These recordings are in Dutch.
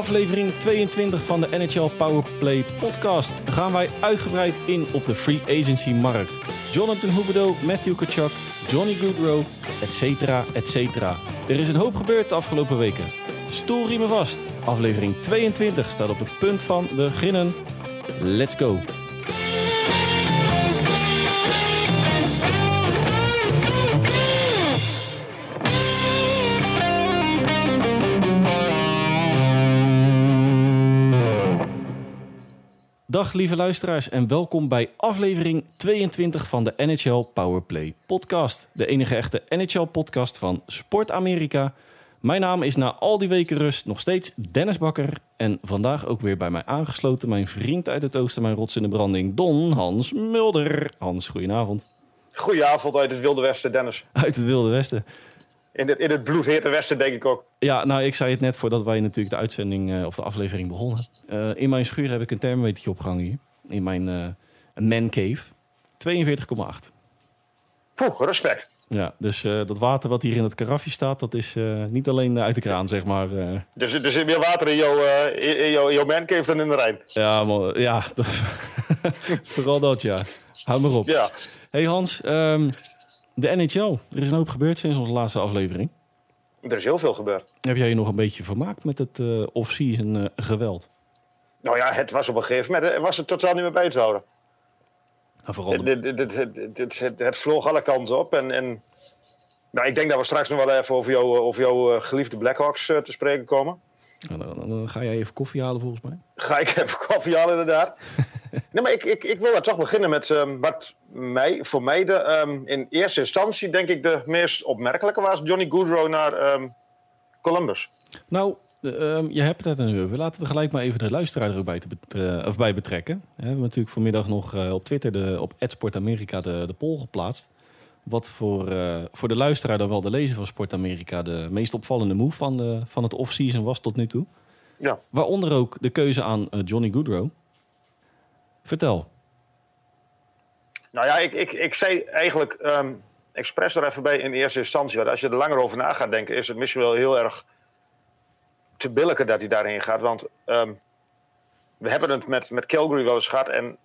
aflevering 22 van de NHL Powerplay podcast gaan wij uitgebreid in op de free agency markt. Jonathan Huberdeau, Matthew Kachuk, Johnny Goodrow, etc. etc. Er is een hoop gebeurd de afgelopen weken. Stoel me vast. Aflevering 22 staat op het punt van beginnen. Let's go. Dag lieve luisteraars en welkom bij aflevering 22 van de NHL Powerplay podcast. De enige echte NHL podcast van Sport Amerika. Mijn naam is na al die weken rust nog steeds Dennis Bakker. En vandaag ook weer bij mij aangesloten mijn vriend uit het oosten, mijn rots in de branding, Don Hans Mulder. Hans, goedenavond. Goedenavond uit het Wilde Westen, Dennis. Uit het Wilde Westen. In het, in het bloedhete Westen, denk ik ook. Ja, nou, ik zei het net voordat wij natuurlijk de uitzending uh, of de aflevering begonnen. Uh, in mijn schuur heb ik een thermometertje opgehangen hier. In mijn uh, man cave. 42,8. Poeh, respect. Ja, dus dat water wat hier in het karafje staat, dat is niet alleen uit de kraan, zeg maar. Dus er zit meer water in jouw, in jouw, jouw man cave dan in de Rijn? Ja, ja dat, vooral dat, ja. Hou maar op. Ja. hey Hans, um, de NHL. Er is een hoop gebeurd sinds onze laatste aflevering. Er is heel veel gebeurd. Heb jij je nog een beetje vermaakt met het uh, off-season uh, geweld? Nou ja, het was op een gegeven moment was het totaal niet meer bij te houden. Nou, vooral het, het, het, het, het vloog alle kanten op. En, en nou, ik denk dat we straks nog wel even over, jou, over jouw geliefde Blackhawks te spreken komen. Nou, dan, dan, ga jij even koffie halen volgens mij. Ga ik even koffie halen inderdaad. nee, maar ik, ik, ik wil daar toch beginnen met um, wat mij, voor mij de, um, in eerste instantie denk ik de meest opmerkelijke was. Johnny Goodrow naar um, Columbus. Nou, je hebt het nu over. Laten we gelijk maar even de luisteraar erbij te of bij betrekken. We hebben natuurlijk vanmiddag nog uh, op Twitter de, op Sport Amerika de, de poll geplaatst. Wat voor, uh, voor de luisteraar dan wel de lezer van Sport Amerika de meest opvallende move van, de, van het off-season was tot nu toe. Ja. Waaronder ook de keuze aan uh, Johnny Goodrow. Vertel. Nou ja, ik, ik, ik zei eigenlijk um, expres er even bij in eerste instantie. Want als je er langer over na gaat denken, is het misschien wel heel erg te billijken dat hij daarheen gaat. Want um, we hebben het met, met Calgary wel eens gehad. En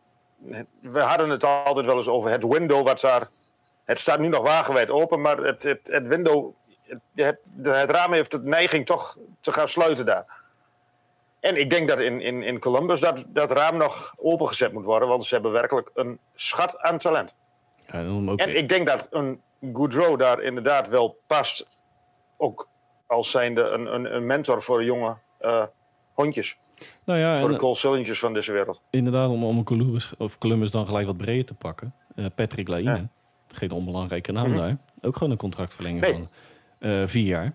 we hadden het altijd wel eens over het window wat daar. Het staat nu nog wagenwijd open, maar het, het, het window. Het, het, het raam heeft de neiging toch te gaan sluiten daar. En ik denk dat in, in, in Columbus dat, dat raam nog opengezet moet worden, want ze hebben werkelijk een schat aan talent. Ja. En ik denk dat een Goodrow daar inderdaad wel past, ook als zijnde een, een, een mentor voor jonge uh, hondjes. Nou ja, voor de Cole Sillinger van deze wereld. Inderdaad, om, om Columbus, of Columbus dan gelijk wat breder te pakken. Uh, Patrick Laine, ja. geen onbelangrijke naam mm-hmm. daar. Ook gewoon een contractverlenging nee. van uh, vier jaar.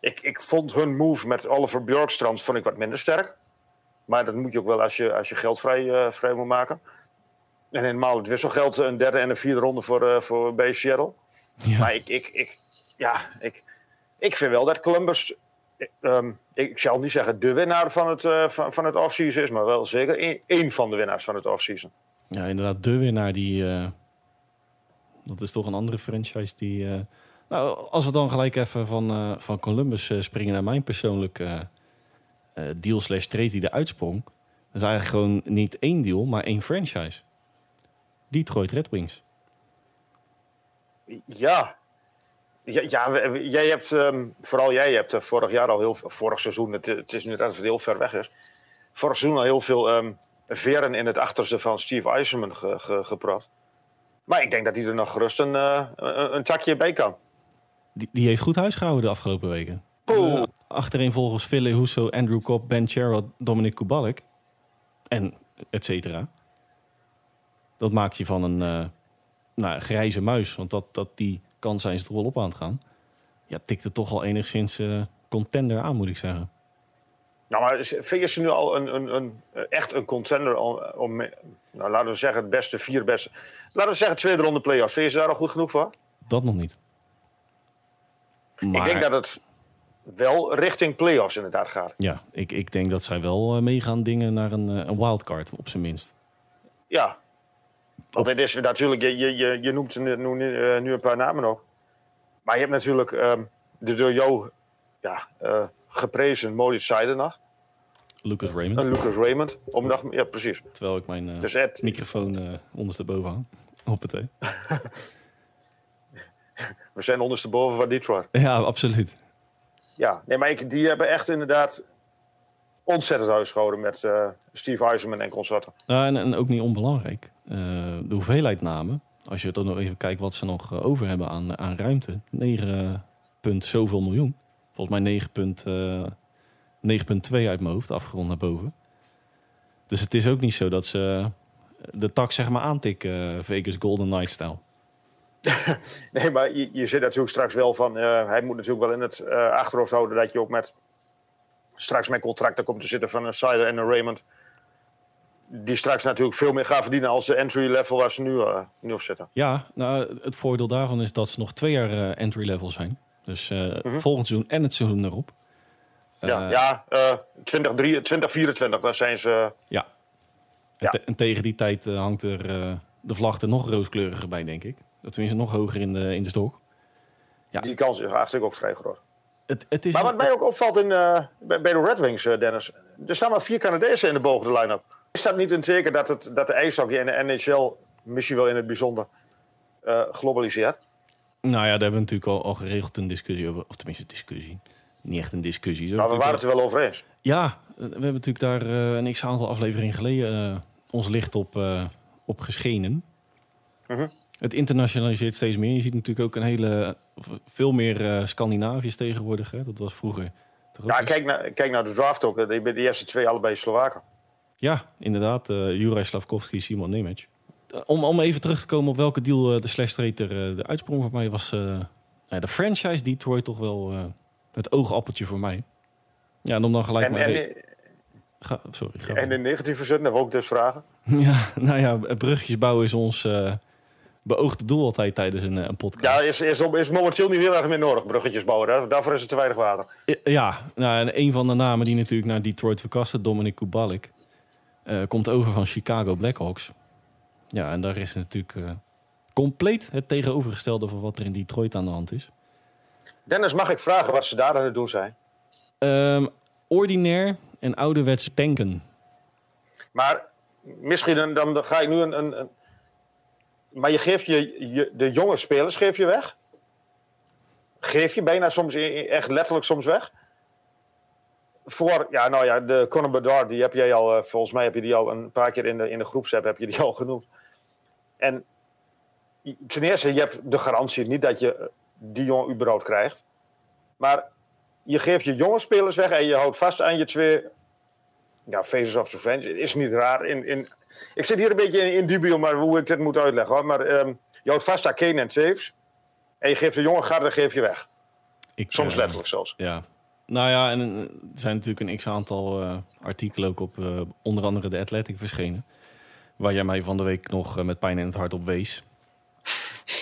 Ik, ik vond hun move met Oliver Bjorkstrand vond ik wat minder sterk. Maar dat moet je ook wel als je, als je geld vrij, uh, vrij moet maken. En helemaal het wisselgeld, een derde en een vierde ronde voor, uh, voor bij Seattle. Ja. Maar ik, ik, ik, ja, ik, ik vind wel dat Columbus, um, ik zal niet zeggen de winnaar van het, uh, van, van het offseason is, maar wel zeker één, één van de winnaars van het offseason. Ja, inderdaad, de winnaar die, dat is toch een andere franchise die nou, als we dan gelijk even van, uh, van Columbus uh, springen naar mijn persoonlijke uh, deal slash trade die eruit sprong. Dat is eigenlijk gewoon niet één deal, maar één franchise. Detroit Red Wings. Ja. Ja, ja jij hebt, um, vooral jij hebt vorig jaar al heel vorig seizoen, het, het is nu dat het heel ver weg is, vorig seizoen al heel veel um, veren in het achterste van Steve Eisenman ge, ge, gepraat. Maar ik denk dat hij er nog gerust een, een takje bij kan. Die, die, heeft goed huis gehouden de afgelopen weken. Oh. Achterin volgens Philly Husso, Andrew Cobb, Ben Sherrod, Dominic Kubalik. En et cetera. Dat maakt je van een uh, nou, grijze muis. Want dat, dat die kans zijn ze er wel op aan het gaan. Ja, tikt er toch al enigszins uh, contender aan, moet ik zeggen. Nou, maar vind je ze nu al een, een, een, echt een contender om, om nou, laten we zeggen, het beste, vier beste. Laten we zeggen, tweede ronde play-offs. Vind je ze daar al goed genoeg voor? Dat nog niet. Maar... Ik denk dat het wel richting play-offs inderdaad gaat. Ja, ik, ik denk dat zij wel uh, meegaan dingen naar een, uh, een wildcard, op zijn minst. Ja, want het is natuurlijk, je, je, je, je noemt nu, nu, uh, nu, een paar namen nog. Maar je hebt natuurlijk um, de door jou ja, geprezen Maurice Seidenach. Lucas Raymond. En Lucas Raymond. Om nog, ja, precies. Terwijl ik mijn uh, Dus Ed, microfoon uh, ondersteboven hang. Hoppatee. we zijn ondersteboven van Detroit. Ja, absoluut. Ja, nee, maar ik, die hebben echt inderdaad ontzettend huisgehouden met uh, Steve Huizeman en consorten. Nou, en, en ook niet onbelangrijk. Uh, de hoeveelheid namen. Als je dan nog even kijkt wat ze nog uh, over hebben aan, aan ruimte. 9 punt zoveel miljoen. Volgens mij 9 punt, 9,2 uit mijn hoofd, afgerond naar boven. Dus het is ook niet zo dat ze de tak zeg maar aantikken, Vegas Golden Knight stijl. nee, maar je, je zit natuurlijk straks wel van... Uh, hij moet natuurlijk wel in het uh, achterhoofd houden dat je ook met... straks met contracten komt te zitten van een Sider en een Raymond... die straks natuurlijk veel meer gaan verdienen als de entry level waar ze nu, uh, nu op zitten. Ja, nou, het voordeel daarvan is dat ze nog twee jaar entry level zijn. Dus -hmm. volgend seizoen en het seizoen erop. ja, ja 2024, daar zijn ze... Ja. ja. En, te en, tegen die tijd hangt er de vlag er nog rooskleuriger bij, denk ik. Tenminste, nog hoger in de, in de stok. Ja. Die kans is eigenlijk ook vrij groot. Het, het is maar wat mij ook opvalt in, uh, bij, bij de Red Wings, uh, Dennis. Er staan maar vier Canadezen in de boven de line-up. Is dat niet een teken dat, het, dat de ijshockey en de NHL misschien wel in het bijzonder uh, globaliseert? Nou ja, daar hebben we natuurlijk al, al geregeld een discussie over. Of tenminste, een discussie. Niet echt een discussie. Maar we waren het er wel over eens. Ja, we hebben natuurlijk daar een x-aantal afleveringen geleden ons licht op, op geschenen. Mhm. Het internationaliseert steeds meer. Je ziet natuurlijk ook een hele, veel meer uh, Scandinaviërs tegenwoordig. Hè? Dat was vroeger. Ja, kijk naar, kijk naar de draft ook. De, de eerste twee allebei Slowaken. Ja, inderdaad. Uh, Juraj Slavkovski, Simon Nemec. Om, om even terug te komen op welke deal uh, de slash trader de uitsprong voor mij was. Ja, de franchise Detroit toch wel het oogappeltje voor mij. Ja, en om dan gelijk en, maar... En, ga, sorry, ga en in negatieve zin hebben we ook dus vragen. Ja, nou ja, bruggetjes bouwen is ons beoogde doel altijd tijdens een, een podcast. Ja, is, is, is momenteel niet heel erg meer nodig, bruggetjes bouwen. Hè? Daarvoor is het te weinig water. Ja, nou, en een van de namen die natuurlijk naar Detroit verkasten, Dominic Kubalik, uh, komt over van Chicago Blackhawks. Ja, en daar is natuurlijk uh, compleet het tegenovergestelde van wat er in Detroit aan de hand is. Dennis, mag ik vragen wat ze daar aan het doen zijn? Um, ordinair en ouderwets tanken. Maar misschien dan, dan ga ik nu een, een, maar je geeft je, de jonge spelers geef je weg. Geef je bijna soms echt letterlijk soms weg. Voor, ja, nou ja, de Conor Bedard, die heb jij al, eh, volgens mij heb je die al een paar keer in de, in de groepsapp heb je die al genoemd. En ten eerste, je hebt de garantie niet dat je die jongen überhaupt krijgt. Maar je geeft je jonge spelers weg en je houdt vast aan je twee ja, Faces of Revenge. is niet raar. In, in, ik zit hier een beetje in, in dubio, maar hoe ik dit moet uitleggen. Hoor. Maar um, je houdt vast aan Kane en Saves. En je geeft de jonge garde geef je weg. Ik, Soms uh, letterlijk zelfs. Ja. Nou ja, en er zijn natuurlijk een x-aantal uh, artikelen ook op uh, onder andere de Athletic verschenen. Waar jij mij van de week nog met pijn in het hart op wees.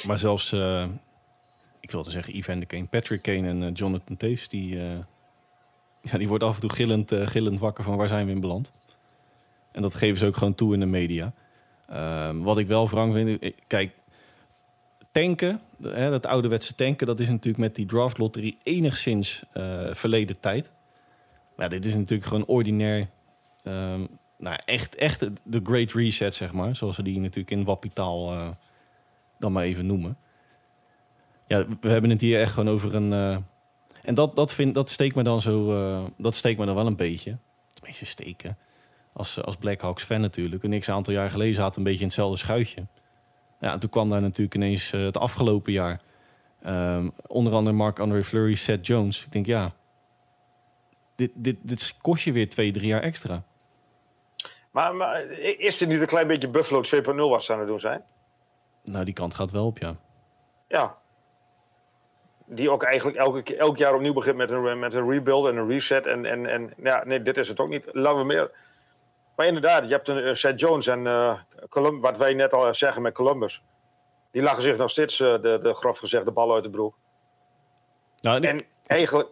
Maar zelfs, ik wilde zeggen Ivan de Kane, Patrick Kane en Jonathan Taves, die ja, die wordt af en toe gillend, uh, gillend wakker van waar zijn we in beland. En dat geven ze ook gewoon toe in de media. Um, wat ik wel wrang vind, kijk, tanken, hè, dat ouderwetse tanken, dat is natuurlijk met die draft lottery enigszins uh, verleden tijd. Maar dit is natuurlijk gewoon ordinair, um, nou echt, echt de great reset, zeg maar. Zoals ze die natuurlijk in wappitaal dan maar even noemen. Ja, we hebben het hier echt gewoon over een en dat, dat, vind, dat steekt me dan zo. Uh, dat steekt me dan wel een beetje. Tenminste, steken. Als, als Blackhawks fan natuurlijk. En niks aantal jaar geleden zaten een beetje in hetzelfde schuitje. Ja, en toen kwam daar natuurlijk ineens uh, het afgelopen jaar. Um, onder andere Mark-André Fleury, Seth Jones. Ik denk, ja, dit, dit, dit kost je weer twee, drie jaar extra. Maar, maar is er niet een klein beetje Buffalo 2.0 wat ze aan het doen zijn? Nou, die kant gaat wel op, ja. Ja, die ook eigenlijk elke, elk jaar opnieuw begint met een, met een rebuild en een reset. En, en, en ja, nee, dit is het ook niet. Laten we meer. Maar inderdaad, je hebt een uh, Seth Jones en uh, Colum wat wij net al zeggen met Columbus. Die lachen zich nog steeds, uh, de, de grof gezegd, de bal uit de broek. Nou, en eigenlijk,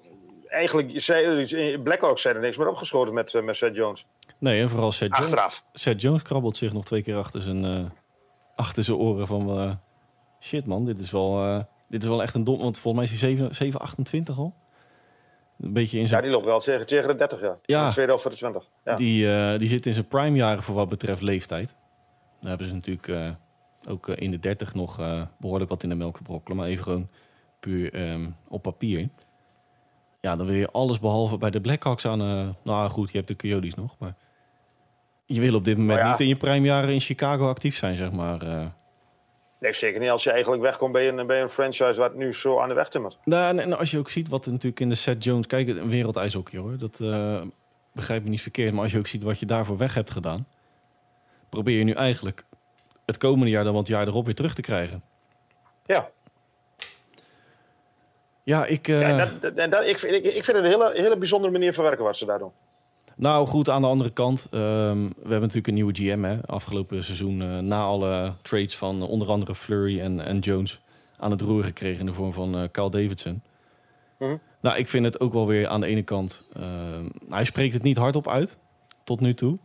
eigenlijk zei, Blackhawks zijn er niks meer opgeschoten met, met Seth Jones. Nee, en vooral Seth Achteraf. Jones. Seth Jones krabbelt zich nog twee keer achter zijn, achter zijn oren van... shit man, dit is wel dit is wel echt een dom, want volgens mij is hij 7, 7 28 al. Een beetje in Ja, zijn... die loopt wel tegen, tegen de 30 jaar. Ja. De tweede helft van de 20. Ja. Die, eh, die zit in zijn prime jaren voor wat betreft leeftijd. Dan hebben ze natuurlijk eh, ook eh, in de 30 nog eh, behoorlijk wat in de melk te brokkelen. Maar even gewoon puur ehm, op papier. Ja, dan wil je alles behalve bij de Blackhawks aan... nou goed, je hebt de Coyotes nog, maar... Je wil op dit moment Nou ja. niet in je prime jaren in Chicago actief zijn, zeg maar. Eh. Nee, zeker niet als je eigenlijk wegkomt bij een, bij een franchise wat nu zo aan de weg timmert. Nou, en, en als je ook ziet wat natuurlijk in de Seth Jones... Kijk, een wereldijshockey hoor. Dat eh, begrijp me niet verkeerd. Maar als je ook ziet wat je daarvoor weg hebt gedaan... probeer je nu eigenlijk het komende jaar dan wat jaar erop weer terug te krijgen. Ja, Ja, ik... eh, ja en dat, dat- en dat, ik, vind- ik, ik vind het een hele, hele bijzondere manier van werken wat ze daar doen. Nou goed, aan de andere kant. ehm, we hebben natuurlijk een nieuwe GM hè, afgelopen seizoen. eh, na alle trades van eh, onder andere Flurry en, en Jones aan het roer gekregen in de vorm van eh Carl Davidson. Mhm. Nou, ik vind het ook wel weer aan de ene kant. ehm, hij spreekt het niet hardop uit, tot nu toe.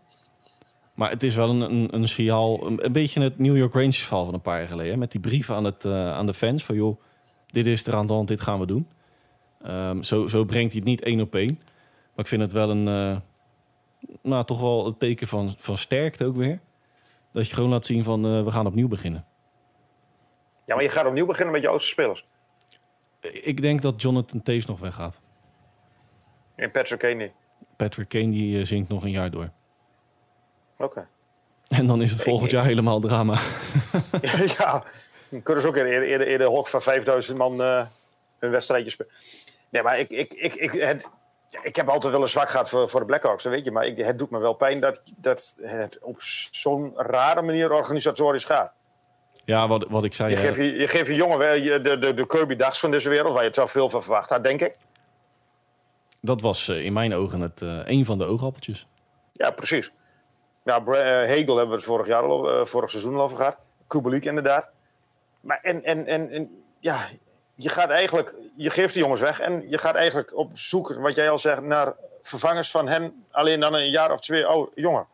Maar het is wel een, een, een signaal, een, een beetje het New York Rangers verhaal van een paar jaar geleden. Hè, met die brief aan, het, eh, aan de fans van joh, dit is er aan de hand, dit gaan we doen. Ehm, zo, zo brengt hij het niet één op één. Maar ik vind het wel een, eh, nou, toch wel een teken van, van sterkte ook weer. Dat je gewoon laat zien van, eh, we gaan opnieuw beginnen. Ja, maar je gaat opnieuw beginnen met je oudste spelers. Ik denk dat Jonathan Taves nog weggaat. En Patrick Kane niet. Patrick Kane die eh, zinkt nog een jaar door. Oké. En dan is het volgend jaar helemaal drama. ja, dan kunnen ze ook in, in, in, in de hok van 5000 man eh hun wedstrijdje spelen. Nee, maar ik, ik, ik, ik, het, ik heb altijd wel een zwak gehad voor, voor de Blackhawks, weet je. Maar ik, het doet me wel pijn dat, dat het op zo'n rare manier organisatorisch gaat. Ja, wat, wat ik zei. Je, geeft, je, je geeft een jongen wel je- de, de, de Kirby Dags van deze wereld, waar je het zo veel van verwacht had, denk ik. dat was eh, in mijn ogen het, eh, een van de oogappeltjes. Ja, precies. Nou, eh, Hegel hebben we het vorig, jaar al, vorig seizoen al over gehad. Kubelik inderdaad. Maar en, en, en, en ja, je gaat eigenlijk, je geeft de jongens weg en je gaat eigenlijk op zoek, wat jij al zegt, naar vervangers van hen, alleen dan een jaar of twee oud, jonger.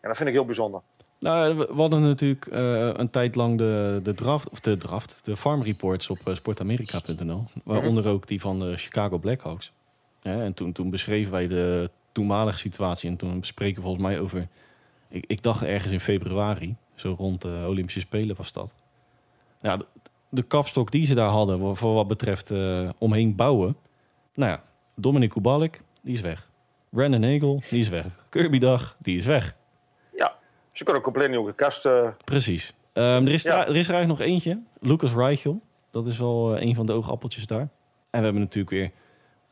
En dat vind ik heel bijzonder. Nou, we hadden natuurlijk eh, een tijd lang de, de draft, of de draft, de farm reports op eh, sportamerika.nl. Waaronder ook die van de Chicago Blackhawks. Ja, en toen, toen beschreven wij de toenmalige situatie. En toen bespreken we volgens mij over, ik, ik dacht ergens in februari, zo rond de Olympische Spelen was dat. Ja, de, kapstok die ze daar hadden voor, wat betreft eh, omheen bouwen. Nou ja, Dominic Kubalik, die is weg. Brandon Hagel, die is weg. Kirby Dag, die is weg. Ja, ze kunnen een compleet nieuwe kast. eh, Precies. Ehm, er, is Ja. er, er is er eigenlijk nog eentje. Lucas Reichel. Dat is wel eh, een van de oogappeltjes daar. En we hebben natuurlijk weer...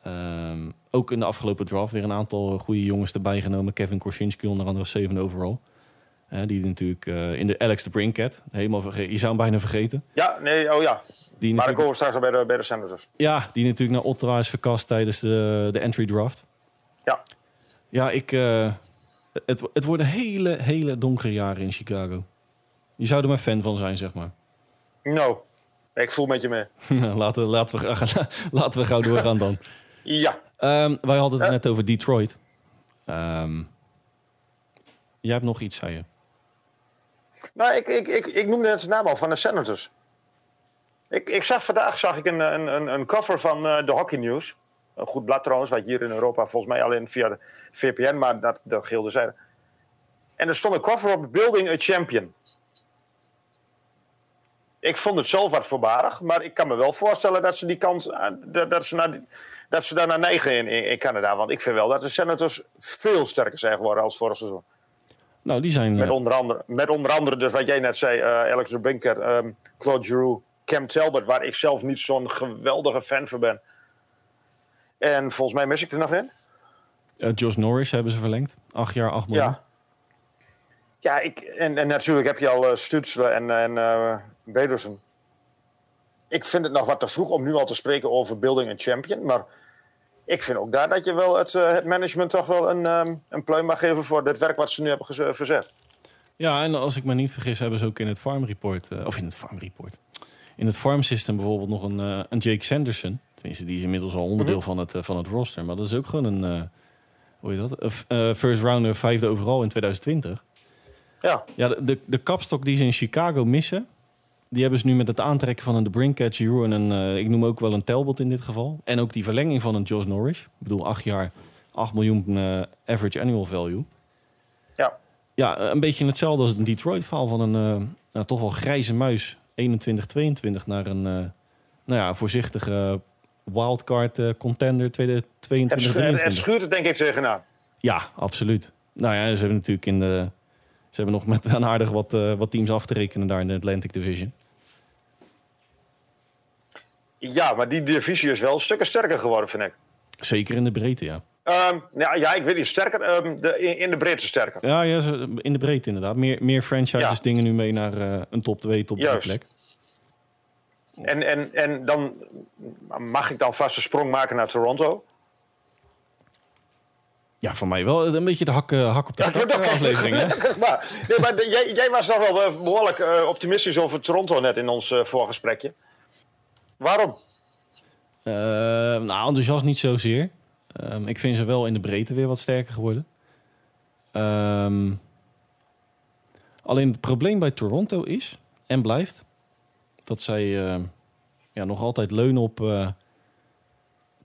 ehm, ook in de afgelopen draft weer een aantal goede jongens erbij genomen. Kevin Korsinski onder andere als zevende overall. Eh, die natuurlijk eh, in de Alex de Brinket. Helemaal verge- Je zou hem bijna vergeten. ja, nee, oh ja. Die Maar komen we straks al bij de, bij de Senators. ja, die natuurlijk naar Ottawa is verkast tijdens de, de entry draft. Ja. Ja, ik... eh, het, het worden hele, hele donkere jaren in Chicago. Je zou er maar fan van zijn, zeg maar. Nou, ik voel met je mee. laten, laten, we, gaan- laten we gauw doorgaan dan. Ja, Ehm, wij hadden het Ja. net over Detroit. Ehm, jij hebt nog iets, zei je. Nou, ik, ik, ik, ik noemde net de naam al van de Senators. Ik, ik zag vandaag zag ik een, een, een, cover van eh, de Hockey News. Een goed blad trouwens, wat hier in Europa volgens mij alleen via de VPN, maar dat, dat gilde zij. En er stond een cover op Building a Champion. Ik vond het zelf wat voorbarig, maar ik kan me wel voorstellen dat ze die kans, ah, dat, dat ze, naar dat ze daar naar neigen in, in Canada. Want ik vind wel dat de Senators veel sterker zijn geworden als vorig seizoen. Nou, die zijn... Met eh, onder andere, met onder andere dus wat jij net zei, eh, Alex de Brinker, ehm, Claude Giroux, Cam Talbot, waar ik zelf niet zo'n geweldige fan van ben. En volgens mij mis ik er nog in. eh, Josh Norris hebben ze verlengd. Acht jaar, acht miljoen. Ja. Ja, ik, en, en natuurlijk heb je al uh, Stutzle en, en eh Pedersen. Ik vind het nog wat te vroeg om nu al te spreken over building a champion. Maar ik vind ook daar dat je wel het, eh, het management toch wel een, ehm, een pluim mag geven voor het werk wat ze nu hebben geze- verzet. Ja, en als ik me niet vergis, hebben ze ook in het Farm Report, eh, of in het Farm Report, in het Farm System bijvoorbeeld nog een, eh, een Jake Sanderson. Tenminste, die is inmiddels al onderdeel Mhm. van, het, eh, van het roster. Maar dat is ook gewoon een, eh, hoe heet dat? Eh, first rounder, vijfde overal in 2020. Ja, Ja, de, de, de kapstok die ze in Chicago missen, die hebben ze nu met het aantrekken van een The Brinkcatcher en een, eh, ik noem ook wel een Talbot in dit geval. En ook die verlenging van een Josh Norris. Ik bedoel, acht jaar, 8 miljoen eh, average annual value. Ja. Ja, eh, een beetje hetzelfde als een Detroit verhaal van een eh, nou, toch wel grijze muis 21-22 naar een eh, nou ja, voorzichtige wildcard eh, contender Het, 2022 schu- het, het schuurt het denk ik tegenaan. Ja, absoluut. Nou ja, ze hebben natuurlijk in de. Ze hebben nog met een aardig wat, eh, wat teams af te rekenen daar in de Atlantic Division. Ja, maar die divisie is wel stukken sterker geworden, vind ik. Zeker in de breedte, ja. Ehm, ja, ja, ik weet niet, sterker. ehm, de, in, in de breedte sterker. Ja, ja in de breedte inderdaad. Meer, meer franchises Ja. dingen nu mee naar eh, een top 2, top 3 Juist. plek. En, en, en dan mag ik dan vast een sprong maken naar Toronto. Ja, voor mij wel een beetje de hak, eh, hak op de Ja, oké. eh, aflevering. Hè? maar nee, maar de- jij, jij was nog wel eh, behoorlijk eh, optimistisch over Toronto net in ons voorgesprekje. Waarom? Eh, nou, enthousiast niet zozeer. Ehm, ik vind ze wel in de breedte weer wat sterker geworden. Ehm, alleen het probleem bij Toronto is, en blijft, dat zij ja, nog altijd leunen op eh,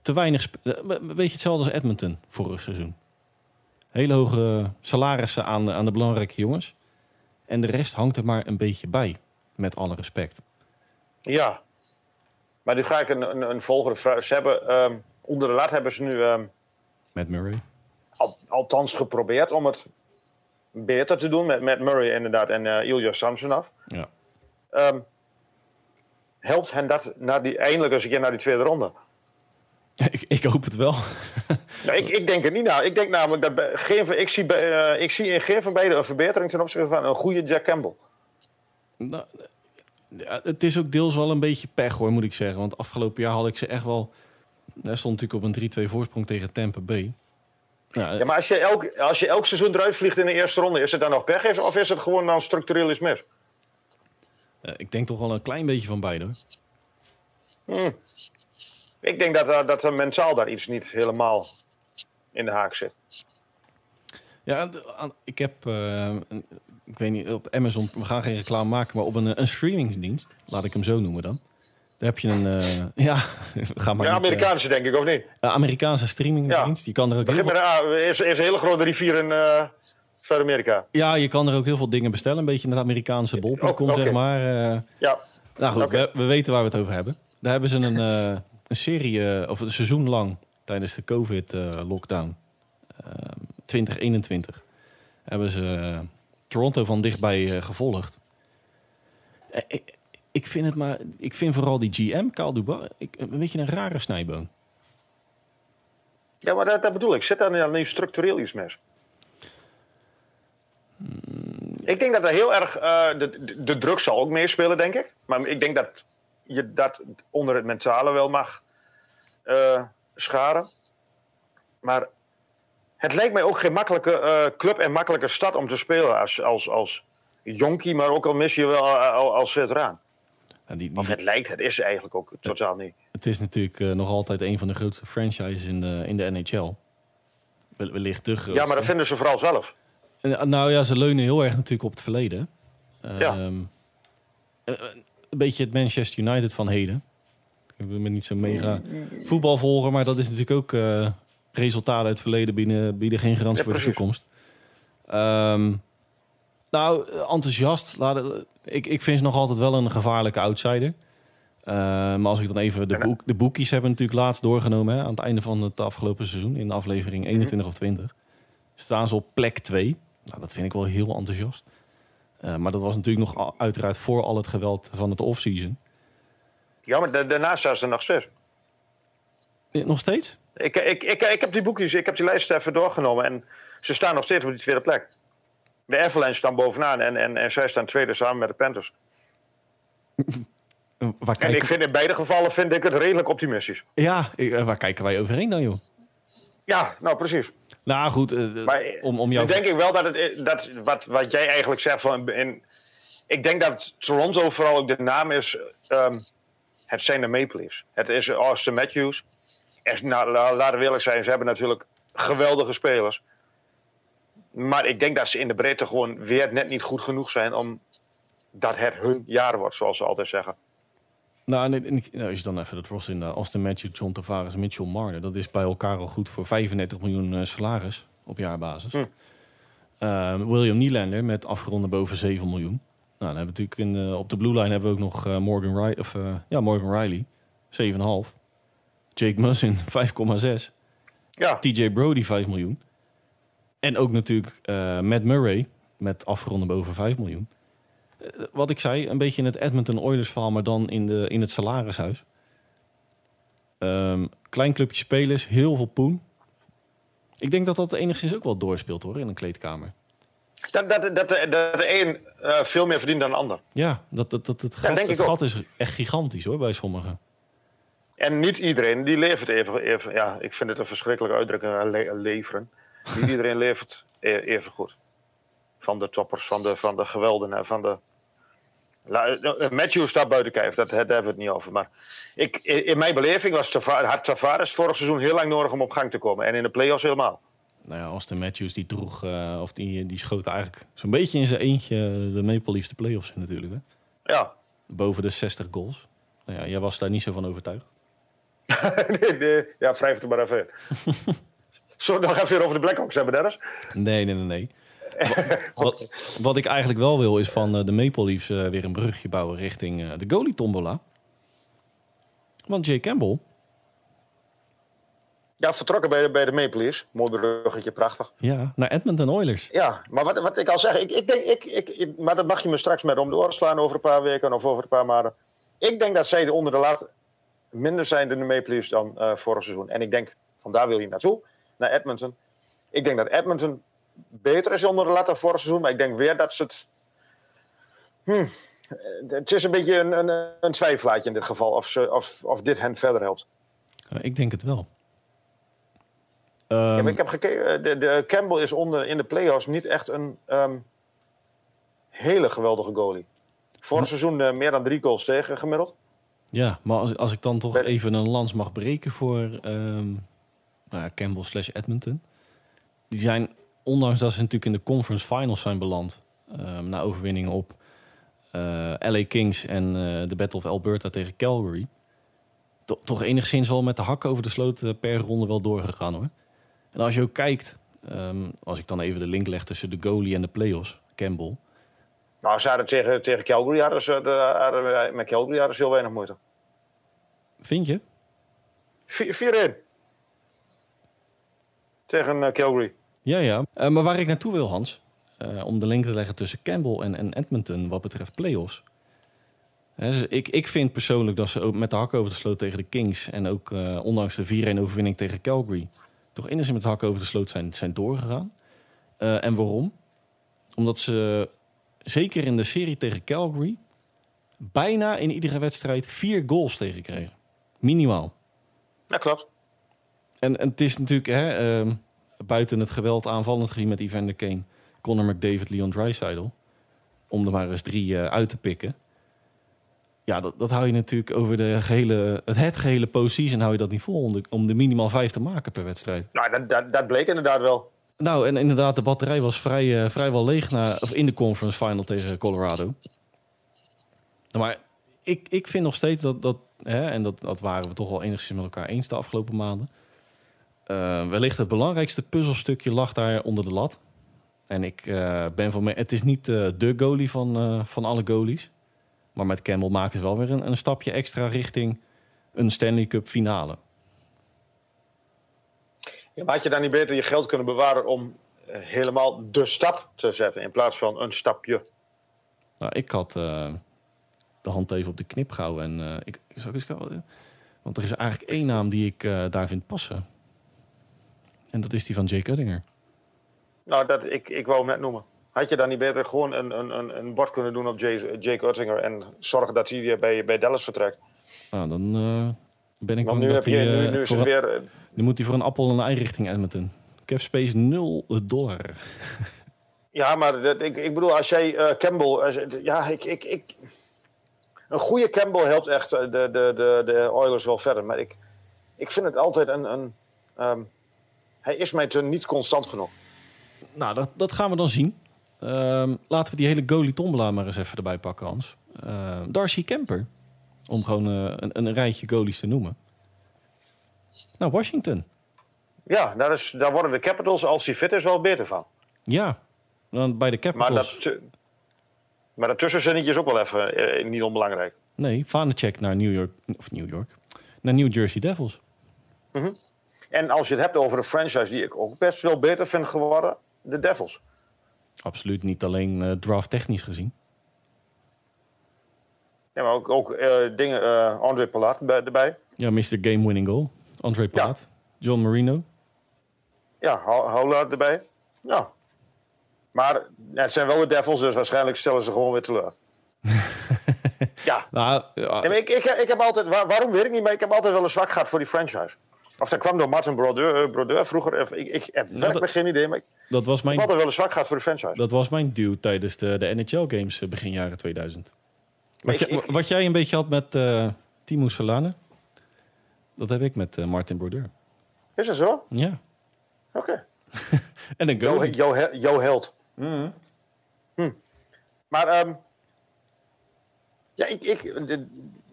te weinig... sp- eh, Een beetje hetzelfde als Edmonton vorig seizoen. Hele hoge salarissen aan, aan de belangrijke jongens. En de rest hangt er maar een beetje bij, met alle respect. Ja. Maar nu ga ik een, een, een volgende vraag. Ze hebben, ehm, onder de lat hebben ze nu ehm, Met Murray. al, althans geprobeerd om het beter te doen met, met Murray inderdaad en eh Ilya Samsonov. Ja. Ehm, helpt hen dat naar die, eindelijk eens een keer naar die tweede ronde? ik, ik hoop het wel. Nou, ik, ik denk er niet naar. Ik denk namelijk dat bij, geen, ik, zie, bij, eh, ik zie in geen van beide een verbetering ten opzichte van een goede Jack Campbell. Nou, het is ook deels wel een beetje pech hoor, moet ik zeggen. Want afgelopen jaar had ik ze echt wel... Daar stond natuurlijk op een 3-2 voorsprong tegen Tampa Bay. Ja, Ja, maar als je, elk, als je elk seizoen eruit vliegt in de eerste ronde, is het dan nog pech is, of is het gewoon dan structureel iets mis? ik denk toch wel een klein beetje van beide hoor. Hm. Ik denk dat, eh, dat mentaal daar iets niet helemaal in de haak zit. Ja, ik heb... eh, een- ik weet niet, op Amazon... We gaan geen reclame maken, maar op een, een streamingsdienst. Laat ik hem zo noemen dan. Daar heb je een... eh, ja, gaan maar Ja, niet, eh, Amerikaanse denk ik, of niet? een Amerikaanse streamingdienst. Die kan er ook heel Begin veel, met een A. Er is, is een hele grote rivier in Zuid-Amerika. ja, je kan er ook heel veel dingen bestellen. Een beetje naar het Amerikaanse bol.com, zeg maar. Ja, Nou goed, we, we weten waar we het over hebben. Daar hebben ze een, een serie, of een seizoen lang, tijdens de COVID-lockdown, 2021, hebben ze eh, Toronto van dichtbij eh, gevolgd. Eh, ik, ik vind het maar, ik vind vooral die GM, Kyle Dubois, ik, een beetje een rare snijboon. ja maar dat, dat bedoel ik. Zit daar niet structureel iets mis? Ik denk dat er heel erg... de, de, de druk zal ook meespelen, denk ik. Maar ik denk dat je dat onder het mentale wel mag scharen. Maar het lijkt mij ook geen makkelijke eh, club en makkelijke stad om te spelen als, als, als jonkie, maar ook al mis je wel eh, al- als veteraan. En die, die- Of het lijkt, het is eigenlijk ook totaal niet. het is natuurlijk eh, nog altijd een van de grootste franchises in de, in de NHL. Wel- Wellicht de grootste. Ja, maar dat vinden ze vooral zelf. Nou ja, ze leunen heel erg natuurlijk op het verleden. Ja. Ehm, eh, een beetje het Manchester United van heden. Ik ben niet zo mega voetbalvolger, maar dat is natuurlijk ook eh, resultaten uit het verleden bieden, bieden geen garantie Ja, voor de toekomst. Ehm, nou, enthousiast. Laat het- ik, ik vind ze nog altijd wel een gevaarlijke outsider. Eh, maar als ik dan even de, boek, de boekies hebben natuurlijk laatst doorgenomen hè, aan het einde van het afgelopen seizoen in de aflevering Mhm. 21 of 20 staan ze op plek 2. Nou, dat vind ik wel heel enthousiast. Eh, maar dat was natuurlijk nog uiteraard voor al het geweld van het offseason. Ja, maar da- daarnaast staan ze nog steeds. Eh, Nog steeds? Ik, ik, ik, ik heb die boekjes, ik heb die lijst even doorgenomen en ze staan nog steeds op die tweede plek. De Avalanche staan bovenaan en, en, en zij staan tweede samen met de Panthers. Waar, En ik vind in beide gevallen vind ik het redelijk optimistisch. ja, eh, waar kijken wij overheen dan, joh? Ja, nou precies. Nou goed, Maar om, om jou... denk ik wel dat het, dat wat, wat jij eigenlijk zegt van... In, ik denk dat Toronto vooral ook de naam is... ehm, het zijn de Maple Leafs. Het is Austin Matthews. Nou, la- laten we eerlijk zijn, ze hebben natuurlijk geweldige spelers. Maar ik denk dat ze in de breedte gewoon weer net niet goed genoeg zijn om dat het hun jaar wordt, zoals ze altijd zeggen. Nou, en, en, nou, als je dan even dat roster in uh, Austin Matthews, John Tavares, Mitchell Marner, dat is bij elkaar al goed voor 35 miljoen uh, salaris op jaarbasis. Hm. Uh, William Nylander met afgeronde boven 7 miljoen. Nou, dan hebben we natuurlijk in de, op de blue line hebben we ook nog Morgan, Riley, of, ja, Morgan Riley, 7,5. Jake Muzzin, 5,6. Ja. TJ Brody, 5 miljoen. En ook natuurlijk uh, Matt Murray met afgeronde boven 5 miljoen. wat ik zei, een beetje in het Edmonton Oilers verhaal, maar dan in, de, in het salarishuis. Um, klein clubje spelers, heel veel poen. Ik denk dat dat enigszins ook wel doorspeelt hoor, in een kleedkamer. Dat, dat, dat, dat de een uh, veel meer verdient dan de ander. Ja, dat, dat, dat, het gat, ja, het gat is echt gigantisch hoor, bij sommigen. En niet iedereen die levert even, even ja, ik vind het een verschrikkelijke uitdrukking, le leveren. Niet iedereen levert e-, even goed. Van de toppers, van de, van de gewelden, van de... Matthew staat buiten kijf, dat, daar hebben we het niet over. Maar ik, in mijn beleving was Tavares, had Tavares vorig seizoen heel lang nodig om op gang te komen. En in de play-offs helemaal. Nou ja, Austin Matthews die droeg, uh, of die, die schoot eigenlijk zo'n beetje in zijn eentje de Maple Leafs de play-offs in natuurlijk. Hè? Ja. Boven de 60 goals. Nou ja, jij was daar niet zo van overtuigd. nee, nee, ja, wrijf het maar even Zullen we nog even over de Blackhawks hebben, Dennis? Nee, nee, nee, nee. wat, wat, ik eigenlijk wel wil is van de Maple Leafs uh, weer een brugje bouwen richting uh, de goalie tombola. Want Jay Campbell... Ja, vertrokken bij de, bij de Maple Leafs. Mooi bruggetje, prachtig. Ja, naar Edmonton Oilers. Ja, maar wat, wat ik al zeg, ik, ik denk, ik, ik, maar dat mag je me straks met om de oren slaan over een paar weken of over een paar maanden. Ik denk dat zij onder de lat minder zijn de Maple Leafs dan uh, vorig seizoen. En ik denk, van daar wil je naartoe, naar Edmonton. Ik denk dat Edmonton beter is onder de lat dan vorig seizoen. Maar ik denk weer dat ze het... Hm, het is een beetje een, een, een twijfelaatje in dit geval. Of, ze, of, of dit hen verder helpt. Ik denk het wel. Um... Ja, ik heb gekeken. De, de, Campbell is onder, in de playoffs niet echt een um, hele geweldige goalie. Vorig seizoen uh, meer dan drie goals tegen gemiddeld. Ja, maar als, als ik dan toch even een lans mag breken voor um, nou, Campbell slash Edmonton. Die zijn, ondanks dat ze natuurlijk in de conference finals zijn beland... Um, na overwinningen op uh, LA Kings en uh, de Battle of Alberta tegen Calgary... To toch enigszins wel met de hakken over de sloot uh, per ronde wel doorgegaan hoor. En als je ook kijkt, um, als ik dan even de link leg tussen de goalie en de playoffs, Campbell... Nou, ze hadden tegen, tegen Calgary hadden ze, de, hadden, met Calgary hadden ze heel weinig moeite. Vind je? 4-1. Tegen uh, Calgary. Ja, ja. Uh, maar waar ik naartoe wil, Hans, uh, om de link te leggen tussen Campbell en, en Edmonton wat betreft playoffs. He, dus ik, ik vind persoonlijk dat ze ook met de hak over de sloot tegen de Kings en ook ondanks de 4-1 overwinning tegen Calgary, toch enigszins met de hak over de sloot zijn, zijn doorgegaan. en waarom? Omdat ze zeker in de serie tegen Calgary bijna in iedere wedstrijd vier goals tegenkregen. Minimaal. Ja, klopt. En, en het is natuurlijk hè, uh, buiten het geweld aanvallend gezien met Evander Kane, Connor McDavid, Leon Draisaitl, om er maar eens drie uh, uit te pikken. Ja, dat, dat hou je natuurlijk over de gehele, het, het gehele postseason hou je dat niet vol om de, om de minimaal vijf te maken per wedstrijd. Nou, dat, dat, dat bleek inderdaad wel. Nou, en inderdaad, de batterij was vrij, uh, vrijwel leeg na, of in de conference final tegen Colorado. Maar ik, ik vind nog steeds dat, dat hè, en dat, dat waren we toch wel enigszins met elkaar eens de afgelopen maanden. Uh, wellicht het belangrijkste puzzelstukje lag daar onder de lat. En ik uh, ben van mij, het is niet de goalie van, van alle goalies. Maar met Campbell maken ze wel weer een, een stapje extra richting een Stanley Cup finale. Ja, maar had je dan niet beter je geld kunnen bewaren om helemaal de stap te zetten in plaats van een stapje? Nou, ik had de hand even op de knip gehouden. En uh, ik zou eens gaan. Want er is eigenlijk één naam die ik uh, daar vind passen. En dat is die van Jake Uttinger. Nou, dat, ik, ik wou hem net noemen. Had je dan niet beter gewoon een, een, een bord kunnen doen op Jay, Jake Uttinger en zorgen dat hij weer bij, bij Dallas vertrekt? Nou, dan ben ik Want nu, heb je, nu, nu is het weer... nu moet hij voor een appel en een ei richting Edmonton. Cap space 0 dollar. ja, maar dat, ik, ik bedoel, als jij uh, Campbell... ja, ik, ik, ik, een goede Campbell helpt echt de, de, de, de Oilers wel verder. Maar ik, ik vind het altijd een. een um, hij is mij te niet constant genoeg. Nou, dat, dat gaan we dan zien. Ehm, laten we die hele goalie tombola maar eens even erbij pakken, Hans. Ehm, Darcy Kemper. Om gewoon eh, een, een rijtje goalies te noemen. Nou, Washington. Ja, daar, is, daar worden de Capitals, als hij fit is, wel beter van. Ja, dan bij de Maar, Capitals. dat, tu- maar dat tussenzinnetje is ook wel even eh, niet onbelangrijk. Nee, Vanecek naar New York. Of New York. Naar New Jersey Devils. En als je het hebt over een franchise die ik ook best wel beter vind geworden, de Devils. Absoluut niet alleen eh, draft technisch gezien. Ja, maar ook, ook eh, dingen, eh André Palat bij- erbij. Ja, Mr. Game Winning Goal. André Plaat. John Marino. Ja, Howlard erbij. Ja. Maar ja, het zijn wel de Devils, dus waarschijnlijk stellen ze gewoon weer teleur. ja. Nou, ja, ik, ik, ik heb altijd, waar- waarom weet ik niet, maar ik heb altijd wel een zwak gehad voor die franchise. Of dat kwam door Martin Brodeur, eh, Brodeur vroeger. Ik, ik heb werkelijk geen idee, maar ik dat, was mijn, altijd wel een zwak gehad voor de franchise. dat was mijn duw tijdens de, de NHL-games begin jaren 2000. Wat, ik- jij- ik- wat jij een beetje had met eh Timo Solane, dat heb ik met eh, Martin Brodeur. Is dat zo? Ja. Oké. En een goalie. jouw he- jouw held. Mhm. Hm. Maar ehm, ja, ik, ik,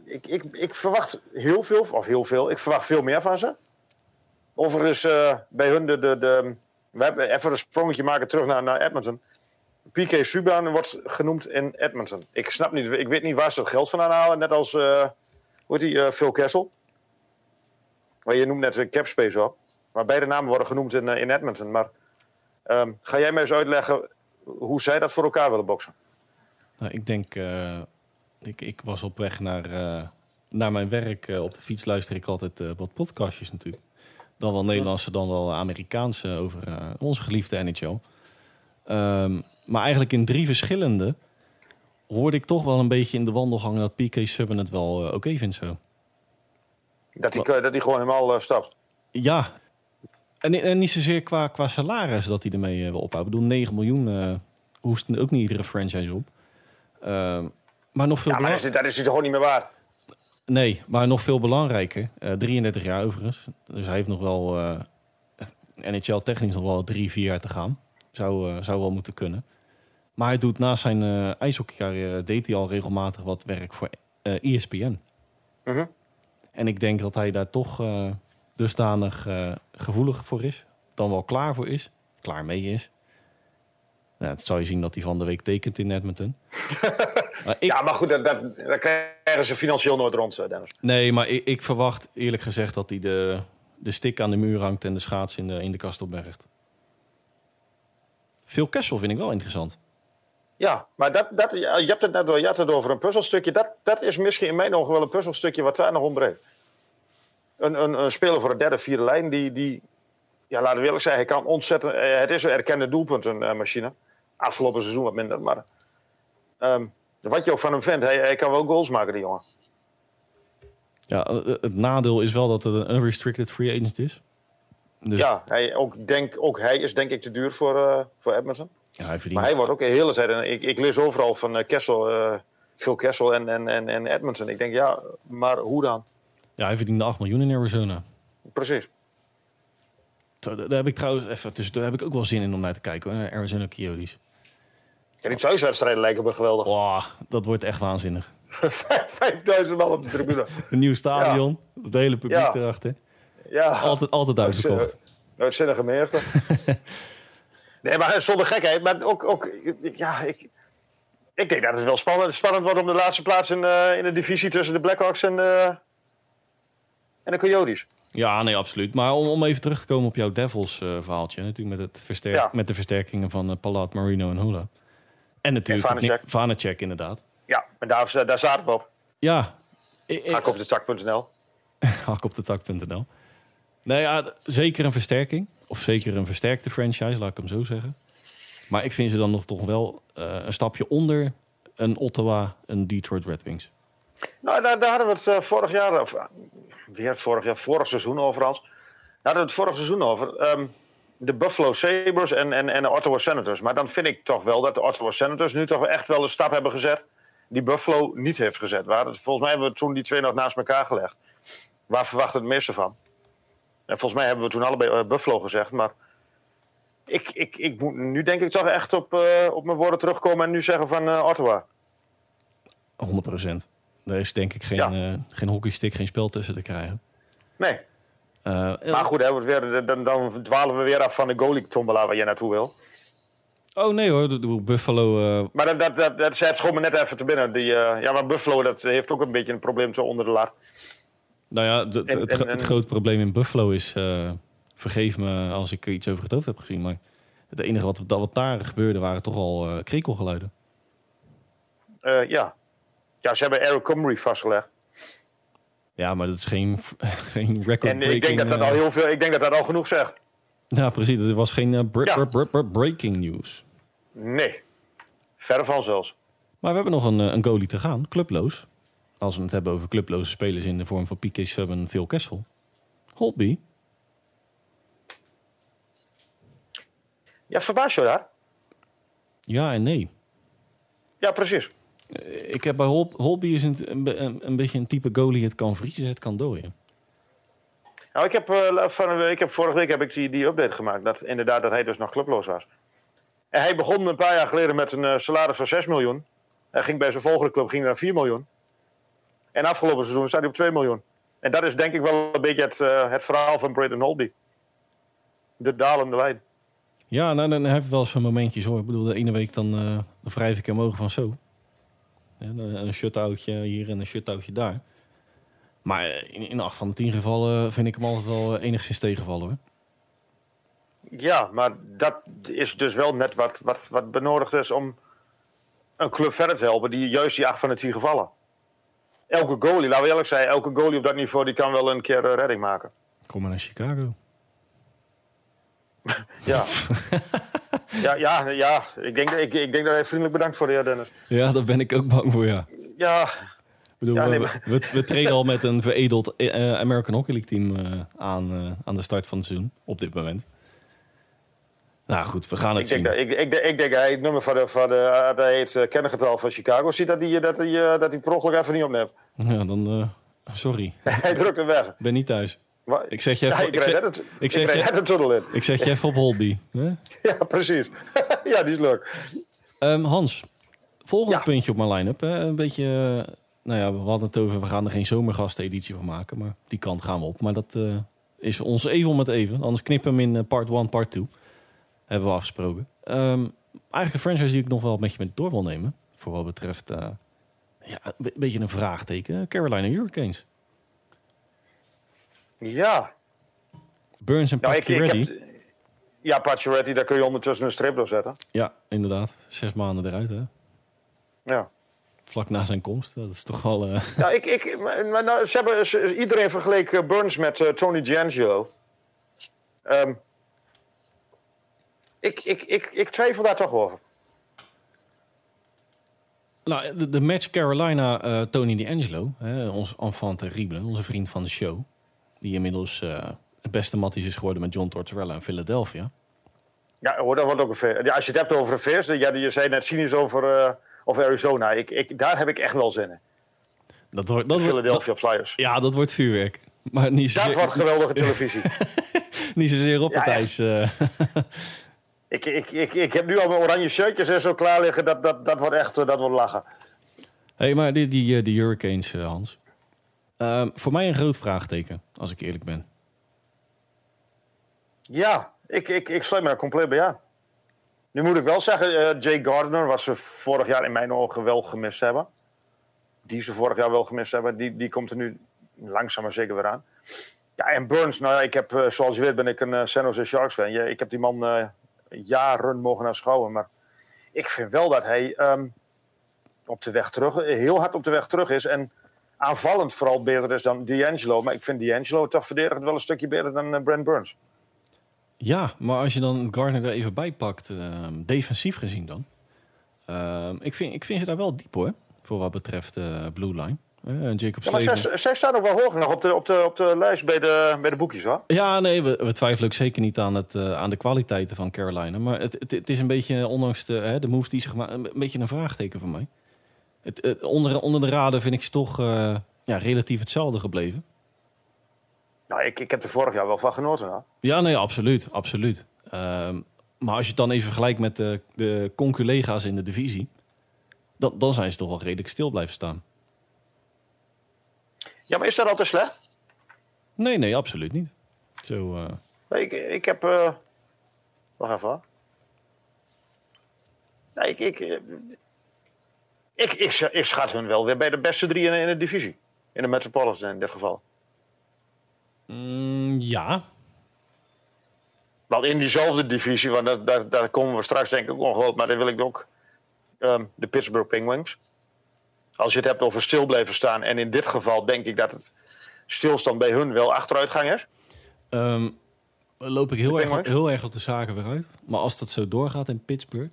ik, ik, ik verwacht heel veel, of heel veel, ik verwacht veel meer van ze. Overigens, eh bij hun, de, de, de, we hebben even een sprongetje maken terug naar, naar Edmonton. PK Subban wordt genoemd in Edmonton. Ik snap niet, ik weet niet waar ze het geld vandaan halen. Net als, eh hoe heet die, eh, Phil Kessel. Maar je noemt net capspace op. Maar beide namen worden genoemd in, eh, in Edmonton. Maar ehm, ga jij mij eens uitleggen hoe zij dat voor elkaar willen boksen? Nou, ik denk, ik, ik was op weg naar, naar mijn werk. Op de fiets luister ik altijd wat podcastjes natuurlijk. Dan wel Nederlandse, dan wel Amerikaanse over onze geliefde NHL. Ehm, maar eigenlijk in drie verschillende hoorde ik toch wel een beetje in de wandelgang dat PK Subban het wel eh, oké vindt zo. Dat hij dat hij gewoon helemaal eh, stapt. Ja, en, en niet zozeer qua, qua salaris dat hij ermee eh, wil ophouden. Ik bedoel, 9 miljoen hoest ook niet iedere franchise op. Ehm, maar nog veel Ja, maar dat is, dat is hij toch gewoon niet meer waar? Nee, maar nog veel belangrijker. eh 33 jaar overigens. Dus hij heeft nog wel NHL technisch nog wel drie, vier jaar te gaan. Zou, eh, zou wel moeten kunnen. Maar hij doet naast zijn eh ijshockeycarrière deed hij al regelmatig wat werk voor eh ESPN. Mhm. En ik denk dat hij daar toch dusdanig gevoelig voor is. Dan wel klaar voor is. Klaar mee is. Nou, dat zou je zien dat hij van de week tekent in Edmonton. maar ik, Ja, maar goed, dat, dat, dat krijgen ze financieel nooit rond, Dennis. Nee, maar ik, ik verwacht eerlijk gezegd dat hij de, de stick aan de muur hangt en de schaats in de, in de kast opbergt. Phil Kessel vind ik wel interessant. Ja, maar dat, dat, je hebt het net je had het over een puzzelstukje. Dat, dat is misschien in mijn ogen wel een puzzelstukje wat daar nog ontbreekt. Een, een, een speler voor de derde, vierde lijn die, die ja, laten we eerlijk zijn, hij kan ontzettend. eh, Het is een erkende doelpuntenmachine. Afgelopen seizoen wat minder, maar ehm, wat je ook van hem vindt, hij, hij kan wel goals maken, die jongen. Ja, eh, het nadeel is wel dat het een unrestricted free agent is. Dus ja, Ja, hij, ook, denk, ook hij is denk ik te duur voor, eh, voor Edmonton. hij verdient. Maar hij wordt ook de hele tijd. en Ik, ik lees overal van eh, Kessel, eh Phil Kessel en, en, en, en Edmonton. Ik denk, ja, maar hoe dan? Ja, hij verdiende 8 miljoen in Arizona. Precies. Daar daar heb ik trouwens even tussen, daar heb ik ook wel zin in om naar te kijken. Hoor. naar Arizona Coyotes. Ja, die thuiswedstrijden lijken me geweldig. Wow, dat wordt echt waanzinnig. 5000 man op de tribune. Een nieuw stadion, het hele publiek Ja. erachter. Ja, Altijd, altijd uitverkocht. uitzinnige menigte. nee, maar zonder gekheid. Maar ook, ook ja, ik, ik denk dat het wel spannend, spannend wordt om de laatste plaats in, eh, in de divisie tussen de Blackhawks en, eh, en de Coyotes. Ja, nee, absoluut. Maar om, om even terug te komen op jouw Devils eh, verhaaltje. Natuurlijk met, het versterk, Ja. met de versterkingen van Palat, Marino en Hula. En natuurlijk En Vanecek. Nick- Vanecek, inderdaad. Ja, en daar, daar zaten we op. Ja, Haak op de tak.nl. hak op de tak.nl. Nee, ja, zeker een versterking. Of zeker een versterkte franchise, laat ik hem zo zeggen. Maar ik vind ze dan nog toch wel eh, een stapje onder een Ottawa, een Detroit Red Wings. Nou, daar, daar hadden we het eh, vorig jaar, of weer vorig jaar, vorig seizoen overigens. Daar hadden we het vorig seizoen over. Ehm, de Buffalo Sabres en, en, en de Ottawa Senators. Maar dan vind ik toch wel dat de Ottawa Senators nu toch echt wel een stap hebben gezet. die Buffalo niet heeft gezet. Waar het, volgens mij hebben we toen die twee nog naast elkaar gelegd. Waar verwachten we het meeste van? En volgens mij hebben we toen allebei eh, Buffalo gezegd. Maar Ik, ik, ik moet nu denk ik toch echt op, eh, op mijn woorden terugkomen en nu zeggen van eh, Ottawa. 100 procent. Er is denk ik geen, Ja. geen hockeystick, geen spel tussen te krijgen. Nee, maar goed, hè, weer, dan, dan dwalen we weer af van de goalie tombola waar je naartoe wil. oh nee hoor, de, de Buffalo... Maar dat, dat, dat, dat schoot me net even te binnen. Die, ja, maar Buffalo dat heeft ook een beetje een probleem zo onder de lat. Nou ja, En- het, en- het grote probleem in Buffalo is... eh, vergeef me als ik iets over het hoofd heb gezien, maar... Het enige wat, wat daar gebeurde waren toch al eh krekelgeluiden. Eh, ja. ja, ze hebben Eric Cumry vastgelegd. Ja, maar dat is geen, geen record En ik denk dat dat al heel veel, ik denk dat dat al genoeg zegt. Ja, precies. Het was geen br- Ja. br- br- breaking news. Nee, verre van zelfs. Maar we hebben nog een, een goalie te gaan. Clubloos. Als we het hebben over clubloze spelers in de vorm van PK Sub en Phil Kessel. Holtby. Ja, verbaas je daar? Ja en nee. Ja, precies. Eh, Ik heb bij Hol Holtby is een, een, een, een beetje een type goalie. Het kan vriezen, het kan dooien. Nou, ik heb, eh, van, ik heb vorige week heb ik die, die update gemaakt. Dat inderdaad dat hij dus nog clubloos was. En hij begon een paar jaar geleden met een eh, salaris van 6 miljoen. Hij ging bij zijn volgende club ging naar 4 miljoen. En afgelopen seizoen staat hij op 2 miljoen. En dat is denk ik wel een beetje het, eh, het verhaal van Braden Holby. De dalende lijn. Ja, nou, dan heb je wel zo'n momentjes hoor. Ik bedoel, de ene week dan, eh dan wrijf ik hem ogen van zo. Ja, dan een shutoutje hier en een shutoutje daar. Maar eh, in, in acht van de tien gevallen vind ik hem altijd wel eh, enigszins tegenvallen hoor. Ja, maar dat is dus wel net wat, wat, wat benodigd is om een club verder te helpen. Die juist die 8 van de 10 gevallen. Elke goalie, laten we eerlijk zijn, elke goalie op dat niveau die kan wel een keer eh, redding maken. Kom maar naar Chicago. Ja. ja, ja, ja. Ik, denk, ik, ik denk dat hij vriendelijk bedankt voor de heer Dennis. Ja, daar ben ik ook bang voor, ja. Ja, bedoel, Ja, nee, we, we, we treden al met een veredeld eh, American Hockey League team eh, aan, eh, aan de start van het seizoen. Op dit moment. Nou goed, we gaan het ik denk, zien. dat, ik, ik, ik denk dat hij het nummer van de, van de dat het uh, kennengetal van Chicago ziet dat hij, dat hij, uh, dat hij per ongeluk even niet opneemt. Ja, dan... eh, sorry. hij drukt hem weg. Ben niet thuis. Maar, Ik zeg je ja, even, ik ik zeg, een- ik ik zeg je- tunnel in. ik zeg je even op Holby. hè? Ja, precies. ja, die is leuk. Ehm, Hans, volgende Ja. puntje op mijn line-up. Hè? Een beetje, eh, nou ja, we hadden het over, we gaan er geen zomergasteneditie van maken, maar die kant gaan we op. Maar dat eh, is ons even om het even. Anders knippen we hem in eh, part 1, part 2. Hebben we afgesproken. Ehm, eigenlijk een franchise die ik nog wel met je met door wil nemen. Voor wat betreft, eh, ja, een be- beetje een vraagteken. Carolina Hurricanes. Ja, Burns en nou, ik, ik Pacioretty. heb, ja, Pacioretty, daar kun je ondertussen een streep door zetten. Ja, inderdaad. Zes maanden eruit, hè. Ja. Vlak na zijn komst. Dat is toch wel... eh, Ja, ik, ik, maar, nou, ze hebben, ze- iedereen vergeleek eh, Burns met Tony Giangelo. Ehm, ik, ik, ik, ik twijfel daar toch over. Nou, de, de match Carolina eh, Tony D'Angelo, hè, ons enfant terrible, onze vriend van de show, die inmiddels eh, het beste matties is geworden met John Tortorella in Philadelphia. Ja, hoor, dat wordt ook een feest. Ja, als je het hebt over een feest, ja, je zei net cynisch over, over Arizona. Ik, ik, daar heb ik echt wel zin in. Dat wordt, dat Philadelphia Flyers. ja, dat wordt vuurwerk. Maar niet Dat zozeer, wordt geweldige televisie. niet zozeer op Ja, het echt. ijs. ik, ik, ik, ik heb nu al mijn oranje shirtjes en zo klaar liggen. Dat, dat, dat wordt echt eh, dat wordt lachen. hey, maar die, die, eh, die Hurricanes, eh, Hans. Ehm, voor mij een groot vraagteken, als ik eerlijk ben. Ja, ik, ik, ik sluit me daar compleet bij aan. Nu moet ik wel zeggen, eh, Jay Gardner was ze vorig jaar in mijn ogen wel gemist hebben. Die ze vorig jaar wel gemist hebben, die, die komt er nu langzaam maar zeker weer aan. Ja, en Burns, nou ja, ik heb, zoals je weet ben ik een San Jose Sharks fan. Ja, ik heb die man jaren mogen aanschouwen, maar ik vind wel dat hij ehm, op de weg terug, heel hard op de weg terug is. En aanvallend vooral beter is dan D'Angelo. Maar ik vind D'Angelo toch verdedigend wel een stukje beter dan eh, Brent Burns. Ja, maar als je dan Gardner er even bij pakt, ehm, defensief gezien dan. Ehm, ik, vind, ik vind ze daar wel diep hoor, voor wat betreft eh Blue Line. Eh, Jacob Ja, maar zij, zij staan ook wel hoog nog op de, op de, op de lijst bij de, bij de boekjes hoor. Ja, nee, we, we twijfelen ook zeker niet aan, het, eh, aan de kwaliteiten van Carolina. Maar het, het, het is een beetje, ondanks de, hè, de moves die ze gemaakt een beetje een vraagteken voor mij. Het, het- onder, onder de raden vind ik ze toch eh, ja, relatief hetzelfde gebleven. Nou, ik, ik heb er vorig jaar wel van genoten hoor. Ja, nee, absoluut, absoluut. Ehm, Maar als je het dan even vergelijkt met de, de conculega's in de divisie, dan, dan zijn ze toch wel redelijk stil blijven staan. Ja, maar is dat altijd slecht? Nee, nee, absoluut niet. Zo, eh, Nee, ik, ik heb. eh wacht even. Nee, ik, ik, eh, ik, ik, sch- ik schat hun wel weer bij de beste drie in, in de divisie. In de Metropolitan in dit geval. mm, ja, Wel in diezelfde divisie, want daar, daar, daar komen we straks denk ik wel. Maar dan wil ik ook ehm, de Pittsburgh Penguins. Als je het hebt over stil blijven staan. En in dit geval denk ik dat het stilstand bij hun wel achteruitgang is. Ehm, loop ik heel erg, heel erg op de zaken weer uit. Maar als dat zo doorgaat in Pittsburgh,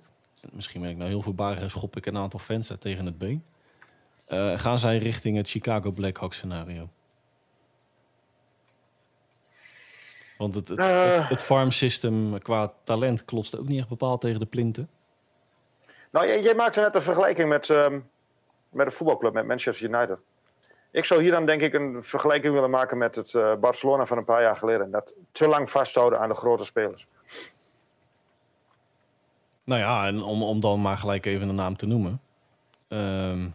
misschien ben ik nou heel voorbarig en schop ik een aantal fans tegen het been. eh, gaan zij richting het Chicago Blackhawks scenario? Want het, het, Eh. het, het farm system qua talent klotste ook niet echt bepaald tegen de plinten. Nou, jij, jij maakte net een vergelijking met, ehm, met een voetbalclub, met Manchester United. Ik zou hier dan denk ik een vergelijking willen maken met het eh, Barcelona van een paar jaar geleden. Dat te lang vasthouden aan de grote spelers. Nou ja, en om, om dan maar gelijk even een naam te noemen. Ehm,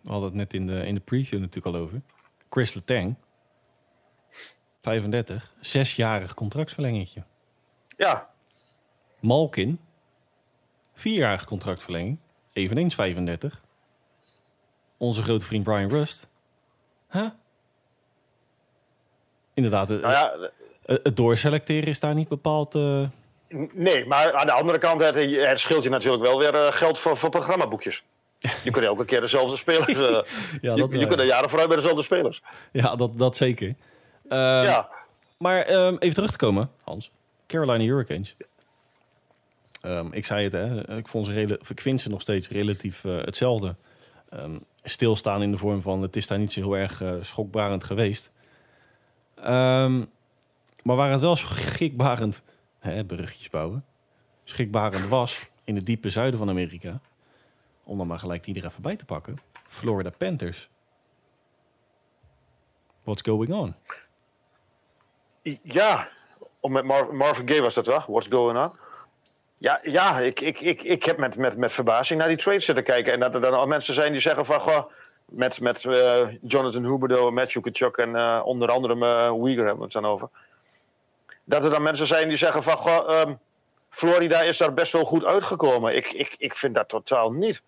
we hadden het net in de, in de preview natuurlijk al over. Chris Letang. 35. Zesjarig contractverlengingje. Ja, Malkin. Vierjarig contractverlenging. Eveneens 35. Onze grote vriend Brian Rust. Huh? Inderdaad, het, nou ja, het- doorselecteren is daar niet bepaald... eh, nee, maar aan de andere kant, het, het scheelt je natuurlijk wel weer eh, geld voor, voor programmaboekjes. Je kunt elke keer dezelfde spelers. eh, ja, je, dat, je kunt er jaren vooruit bij dezelfde spelers. ja, dat, dat zeker. Ehm, ja, Maar ehm, even terug te komen, Hans. Carolina Hurricanes. Ehm, ik zei het, hè. Ik, vond ze ik vind ze nog steeds relatief hetzelfde. Stilstaan in de vorm van... het is daar niet zo heel erg eh, schokbarend geweest. Ehm, maar waar het wel schrikbarend... Hè, bouwen. Schrikbarend was in het diepe zuiden van Amerika... om dan maar gelijk die er even bij te pakken. Florida Panthers. What's going on? ja. Om met Mar- Marvin Gaye was dat wel. What's going on? Ja, ja ik, ik, ik, ik heb met, met, met verbazing naar die trades zitten kijken. En dat er dan al mensen zijn die zeggen van... Goh, met, met eh, Jonathan Huberdeau, Matthew Kachuk en eh, onder andere uh, Uyghur hebben we het dan over. Dat er dan mensen zijn die zeggen van... Goh, ehm, Florida is daar best wel goed uitgekomen. Ik, ik, ik vind dat totaal niet.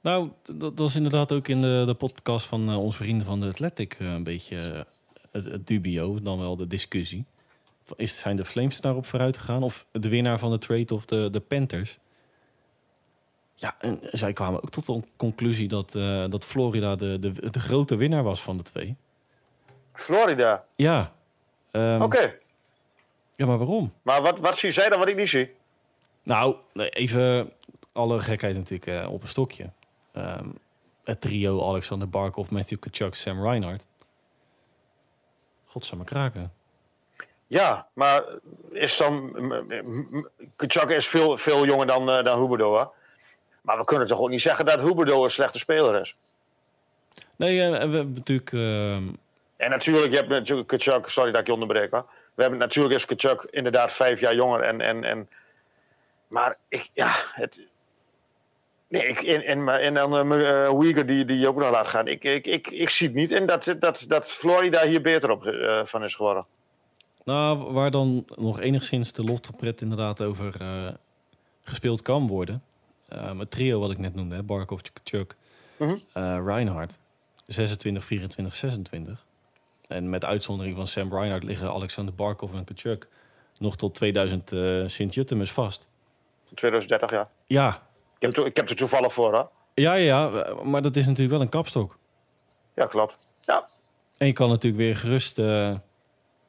Nou, dat was inderdaad ook in de, de podcast van onze vrienden van de Athletic een beetje het dubio, dan wel de discussie. Is, zijn de Flames daarop vooruit gegaan of de winnaar van de trade of de, de Panthers? Ja, en zij kwamen ook tot de conclusie dat, eh, dat Florida de, de, de grote winnaar was van de twee. Florida, Ja. Ehm, oké. Ja, maar waarom? Maar wat, wat zie zij dan wat ik niet zie? Nou, even alle gekheid natuurlijk eh, op een stokje. Ehm, het trio Alexander Barkov, Matthew Kachuk, Sam Reinhardt. Godsamme kraken. Ja, maar is dan. Kachuk is veel, veel jonger dan, eh, dan Huberdeau, hè? Maar we kunnen toch ook niet zeggen dat Huberdeau een slechte speler is. Nee, we hebben natuurlijk... ehm, En natuurlijk, je hebt natuurlijk sorry dat ik je onderbreek, hoor. We hebben natuurlijk is Kachuk inderdaad vijf jaar jonger. En, en, en, maar ik, ja, het. Nee, ik, en, en, en dan uh, Uyghur die, die ook nog laat gaan. Ik, ik, ik, ik zie het niet in dat, dat, dat Florida hier beter op eh, van is geworden. Nou, waar dan nog enigszins de loftepret inderdaad over eh, gespeeld kan worden. Ehm, het trio wat ik net noemde, hè, Barkov, Kachuk, Mhm. eh, Reinhardt. 26, 24, 26. En met uitzondering van Sam Reinhardt liggen Alexander Barkov en Kachuk nog tot 2000 eh Sint-Jutemus vast. 2030 jaar. Ja, Ik heb, ik heb er toevallig voor, hè? ja, ja, ja, maar dat is natuurlijk wel een kapstok. Ja, klopt. Ja, En je kan natuurlijk weer gerust...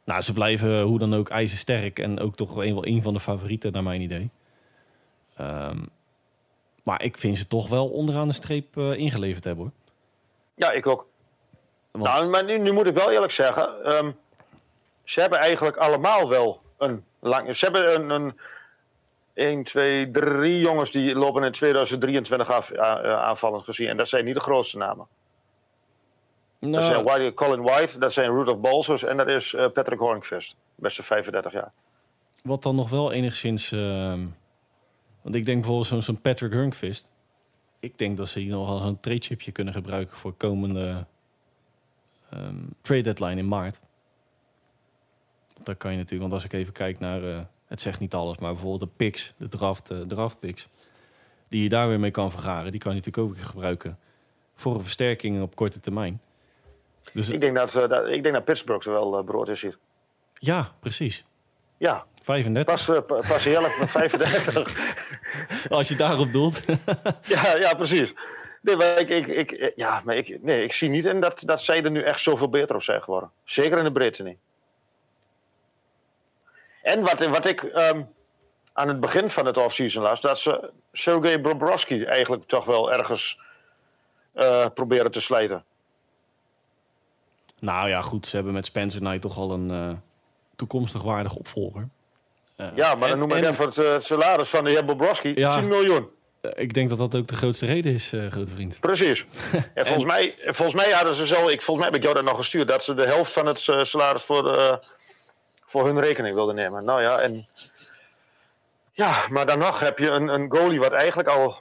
nou, ze blijven hoe dan ook ijzersterk en ook toch wel een, van de favorieten naar mijn idee. Ehm, maar ik vind ze toch wel onderaan de streep eh, ingeleverd hebben hoor. ja ik ook. Want- Nou, maar nu, nu moet ik wel eerlijk zeggen. ehm, ze hebben eigenlijk allemaal wel een lang. Ze hebben een. een 1, 2, 3 jongens die lopen in 2023 af, a- a- aanvallend gezien. En dat zijn niet de grootste namen. Dat Nou, zijn White- Colin White, dat zijn Rudolph Balsers en dat is eh, Patrick Hornqvist. Beste 35 jaar. Wat dan nog wel enigszins ehm, Want ik denk bijvoorbeeld zo'n Patrick Hurnquist. Ik denk dat ze hier nog wel zo'n trade chipje kunnen gebruiken voor komende ehm, trade deadline in maart. Want daar kan je natuurlijk, want als ik even kijk naar, eh, het zegt niet alles, maar bijvoorbeeld de picks, de draft, eh, draft picks, die je daar weer mee kan vergaren, die kan je natuurlijk ook weer gebruiken voor een versterking op korte termijn. Dus Ik denk dat, dat, ik denk dat Pittsburgh er wel eh, brood is hier. ja, precies. Ja, 35, pas, pa- pas heerlijk met 35. als je daarop doelt. ja, ja, precies. Nee, maar ik, ik, ik, ja, maar ik, nee, ik zie niet in dat, dat zij er nu echt zoveel beter op zijn geworden. Zeker in de breedte niet. En wat, wat ik ehm, aan het begin van het offseason las, dat ze Sergei Bobrovsky eigenlijk toch wel ergens eh, proberen te slijten. Nou ja, goed. Ze hebben met Spencer Knight toch al een eh, toekomstig waardige opvolger. Eh, Ja, maar dan noem ik en, even het, eh, salaris van de heer Bobrovsky. Ja. 10 miljoen. Ik denk dat dat ook de grootste reden is, grote vriend. Precies. En volgens, mij, volgens mij hadden ze zo, ik, volgens mij heb ik jou dat nog gestuurd, dat ze de helft van het salaris voor, voor hun rekening wilden nemen. Nou ja, en. Ja, maar dan nog heb je een, een goalie wat eigenlijk al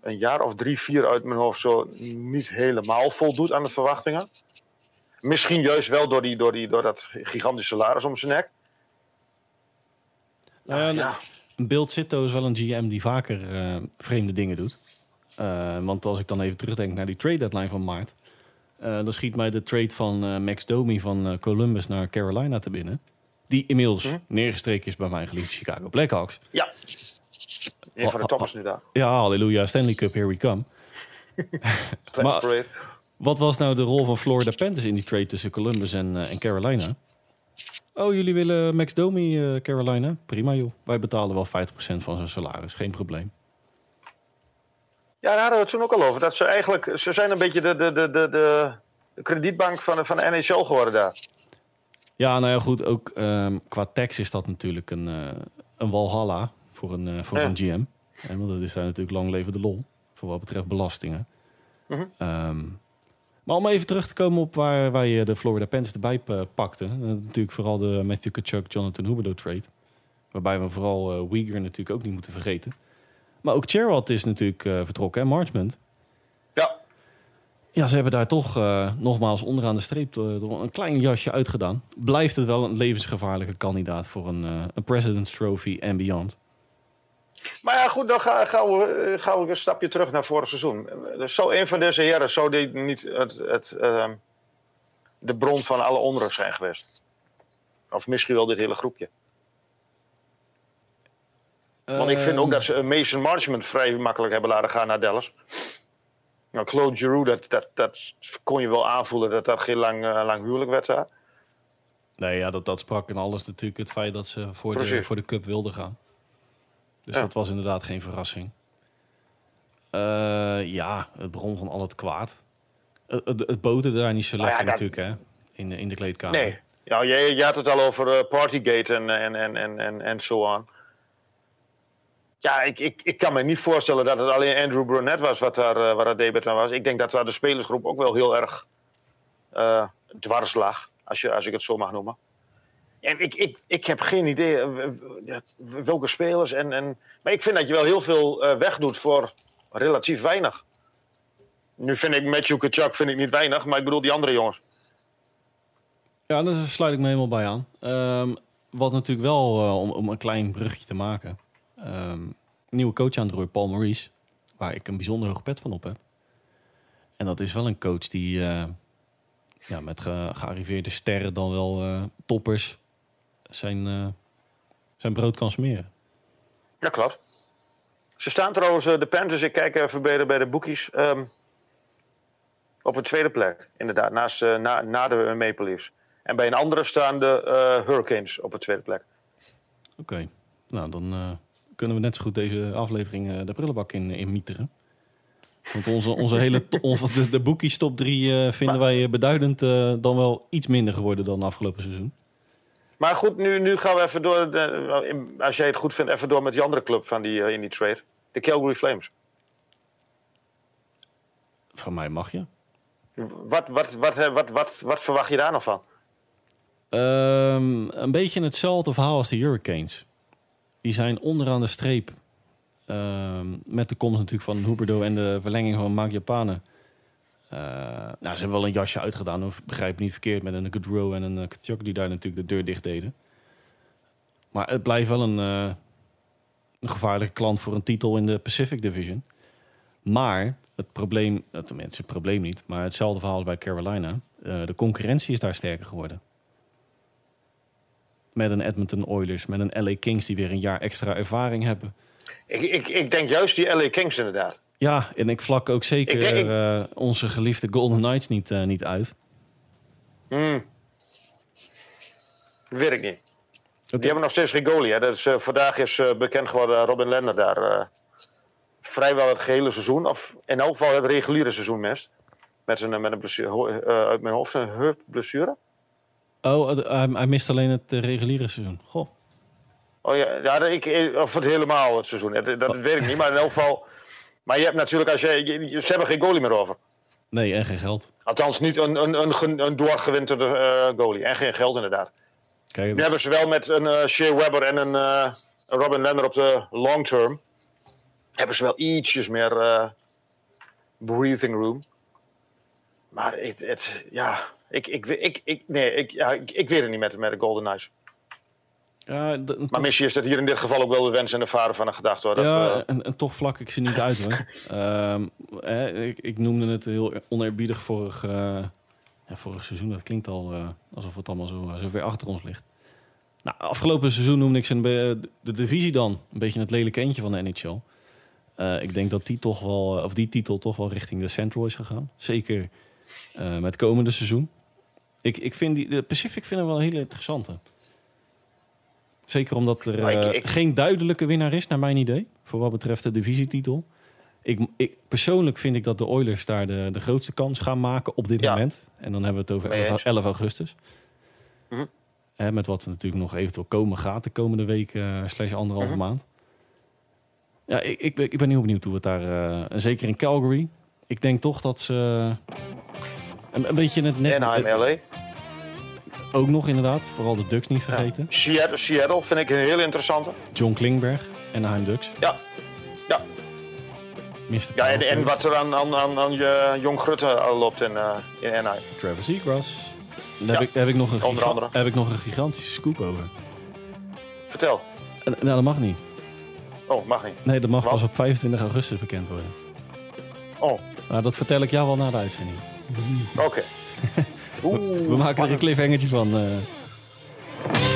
een jaar of drie, vier uit mijn hoofd zo niet helemaal voldoet aan de verwachtingen. Misschien juist wel door, die, door, die, door dat gigantische salaris om zijn nek. Nou ja, ja. Een Bill Zitto is wel een GM die vaker eh, vreemde dingen doet. Eh, want als ik dan even terugdenk naar die trade deadline van maart. eh, dan schiet mij de trade van Max Domi van Columbus naar Carolina te binnen. Die inmiddels Mhm. neergestreken is bij mijn geliefde Chicago Blackhawks. Ja. Een van de toppers nu daar. Ja, halleluja, Stanley Cup, here we come. Maar-. Wat was nou de rol van Florida Panthers in die trade tussen Columbus en, eh, en Carolina? Oh, jullie willen Max Domi, eh, Carolina? Prima joh. Wij betalen wel 50% van zijn salaris, geen probleem. Ja, daar hadden we het toen ook al over. Dat ze eigenlijk, ze zijn een beetje de, de, de, de, de, kredietbank van, de- van de NHL geworden daar. Ja, nou ja, goed. Ook ehm, qua tax is dat natuurlijk een, eh, een walhalla voor een, voor Ja. een GM. Eh, want dat is daar natuurlijk lang leven de lol. Voor wat betreft belastingen. Ehm, maar om even terug te komen op waar, waar je de Florida Panthers erbij eh, pakte. eh, natuurlijk vooral de Matthew Kachuk, Jonathan Huberdeau trade. Waarbij we vooral Uyghur natuurlijk ook niet moeten vergeten. Maar ook Cherrod is natuurlijk vertrokken en Marchment. Ja, Ja, ze hebben daar toch nogmaals onderaan de streep door een klein jasje uitgedaan. Blijft het wel een levensgevaarlijke kandidaat voor een, een President's Trophy en beyond. Maar ja, goed, dan ga- gaan we, eh, gaan we een stapje terug naar vorig seizoen. Dus zou een van deze heren zou die niet het, het, ehm, de bron van alle onrust zijn geweest? Of misschien wel dit hele groepje. Want ik vind Ehm, ook dat ze een Mason Marchment vrij makkelijk hebben laten gaan naar Dallas. Nou, Claude Giroux, dat, dat, dat kon je wel aanvoelen dat dat geen lang, eh, lang huwelijk werd daar. Nee, ja, dat, dat sprak in alles natuurlijk het feit dat ze voor, de, voor de cup wilden gaan. Dus Ja. dat was inderdaad geen verrassing. Eh, ja, het bron van al het kwaad. Het, het, het boterde daar niet zo Nou ja, lekker dat- natuurlijk, hè? In, de- in de kleedkamer. Nee. Ja, je, je had het al over eh, Partygate en, en, en, en, en, en zo aan. Ja, ik, ik, ik kan me niet voorstellen dat het alleen Andrew Brunette was wat daar, eh, waar dat debet aan was. Ik denk dat daar de spelersgroep ook wel heel erg dwars lag, als, je, als ik het zo mag noemen. En ik, ik, ik heb geen idee eh, welke spelers. En, en, maar ik vind dat je wel heel veel eh, wegdoet voor relatief weinig. Nu vind ik Matthew Kachuk vind ik niet weinig, maar ik bedoel die andere jongens. Ja, daar sluit ik me helemaal bij aan. Ehm, wat natuurlijk wel, eh, om, om een klein brugje te maken. Ehm, nieuwe coach aan het roer, Paul Maurice. Waar ik een bijzonder hoog pet van op heb. En dat is wel een coach die ja, met ge- gearriveerde sterren dan wel toppers zijn, eh, zijn brood kan smeren. Ja, klopt. Ze staan trouwens, eh, de Panthers, ik kijk even bij de, bij de boekies, ehm, op een tweede plek. Inderdaad, naast, eh, na, na de Maple Leafs. En bij een andere staan de Hurricanes op een tweede plek. Oké, nou dan kunnen we net zo goed deze aflevering de prullenbak in, in mieteren. Want onze, onze hele de, de boekies top 3 vinden wij beduidend dan wel iets minder geworden dan afgelopen seizoen. Maar goed, nu, nu gaan we even door, de, als jij het goed vindt, even door met die andere club van die, eh, in die trade. De Calgary Flames. Van mij mag je. Wat, wat, wat, wat, wat, wat, wat verwacht je daar nog van? Ehm, een beetje hetzelfde verhaal als de Hurricanes. Die zijn onderaan de streep Ehm, met de komst natuurlijk van Huberdo en de verlenging van Mark Japanen. Eh, nou, ze hebben wel een jasje uitgedaan, of begrijp ik niet verkeerd, met een Goodrow en een uh, Kachuk die daar natuurlijk de deur dicht deden. Maar het blijft wel een, eh, een gevaarlijke klant voor een titel in de Pacific Division. Maar het probleem, tenminste het probleem niet, maar hetzelfde verhaal bij Carolina. de concurrentie is daar sterker geworden. Met een Edmonton Oilers, met een LA Kings die weer een jaar extra ervaring hebben. Ik, ik, ik denk juist die LA Kings inderdaad. Ja, en ik vlak ook zeker ik, uh, onze geliefde Golden Knights niet, uh, niet uit. Hmm. Weet ik niet. Die hebben nog steeds geen goalie. Hè? Uh, vandaag is bekend geworden Robin Lender daar vrijwel het gehele seizoen, of in elk geval het reguliere seizoen mist. Met, zijn, met een blessure, uit mijn hoofd, een heupblessure. Oh, hij, hij mist alleen het reguliere seizoen. Goh. Oh ja, ja ik, of het helemaal het seizoen. Dat, dat weet ik niet, maar in elk geval maar je hebt natuurlijk, als je, je, ze hebben geen goalie meer over. Nee, en geen geld. Althans, niet een, een, een, een doorgewinterde uh, goalie. En geen geld inderdaad. Kijk, nu hebben ze wel met een uh, Shea Weber en een uh, Robin Lender op de long term. Hebben ze wel ietsjes meer breathing room. Maar het, het, ja, ik, ik, ik, ik, nee, ik, ja, ik, ik weet het niet met, met de Golden Knights. Ja, maar misschien is dat hier in dit geval ook wel de wens en de vader van een gedachte. Hoor. Ja, dat, en, en, toch vlak ik ze niet uit hoor. um, ik, ik, noemde het heel oneerbiedig vorig, uh, ja, vorig seizoen. Dat klinkt al uh, alsof het allemaal zo, zo ver achter ons ligt. Nou, afgelopen seizoen noemde ik ze een de divisie dan. Een beetje het lelijke eentje van de NHL. Ik denk dat die, toch wel, of die titel toch wel richting de Central is gegaan. Zeker met komende seizoen. Ik, ik vind die, de Pacific vind ik wel een hele interessante. Zeker omdat er uh, geen duidelijke winnaar is, naar mijn idee. Voor wat betreft de divisietitel. Ik, ik, persoonlijk vind ik dat de Oilers daar de, de grootste kans gaan maken op dit ja. moment. En dan hebben we het over 11, 11 augustus. Mm -hmm. Hè, met wat er natuurlijk nog eventueel komen gaat de komende week, uh, slash anderhalve mm -hmm. maand. Ja, ik, ik, ik, ben heel benieuwd hoe het daar... Uh, zeker in Calgary. Ik denk toch dat ze... Een, een beetje het net... Anaheim, LA. Ook nog inderdaad, vooral de Ducks niet vergeten. Ja. Seattle, Seattle vind ik een heel interessante. John Klingberg, Anaheim Ducks. Ja, ja. Mr. Ja, en, en, wat er aan, aan, aan, aan je Jong Grutte loopt in, uh, in Anaheim. Travis Seagrass. Daar, ja. heb, ik, daar heb, ik nog een Onder andere. heb ik nog een gigantische scoop over. Vertel. En, nou, dat mag niet. Oh, mag niet. Nee, dat mag wat? pas op 25 augustus bekend worden. Oh. Nou, dat vertel ik jou wel na de uitzending. Oké. Okay. We maken er een cliffhangertje van. Eh.